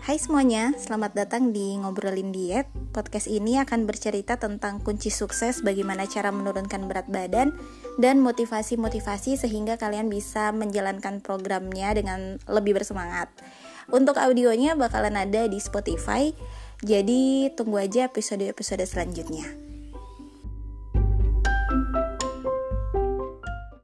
Hai semuanya, selamat datang di Ngobrolin Diet. Podcast ini akan bercerita tentang kunci sukses bagaimana cara menurunkan berat badan dan motivasi-motivasi sehingga kalian bisa menjalankan programnya dengan lebih bersemangat. Untuk audionya bakalan ada di Spotify, jadi tunggu aja episode-episode selanjutnya.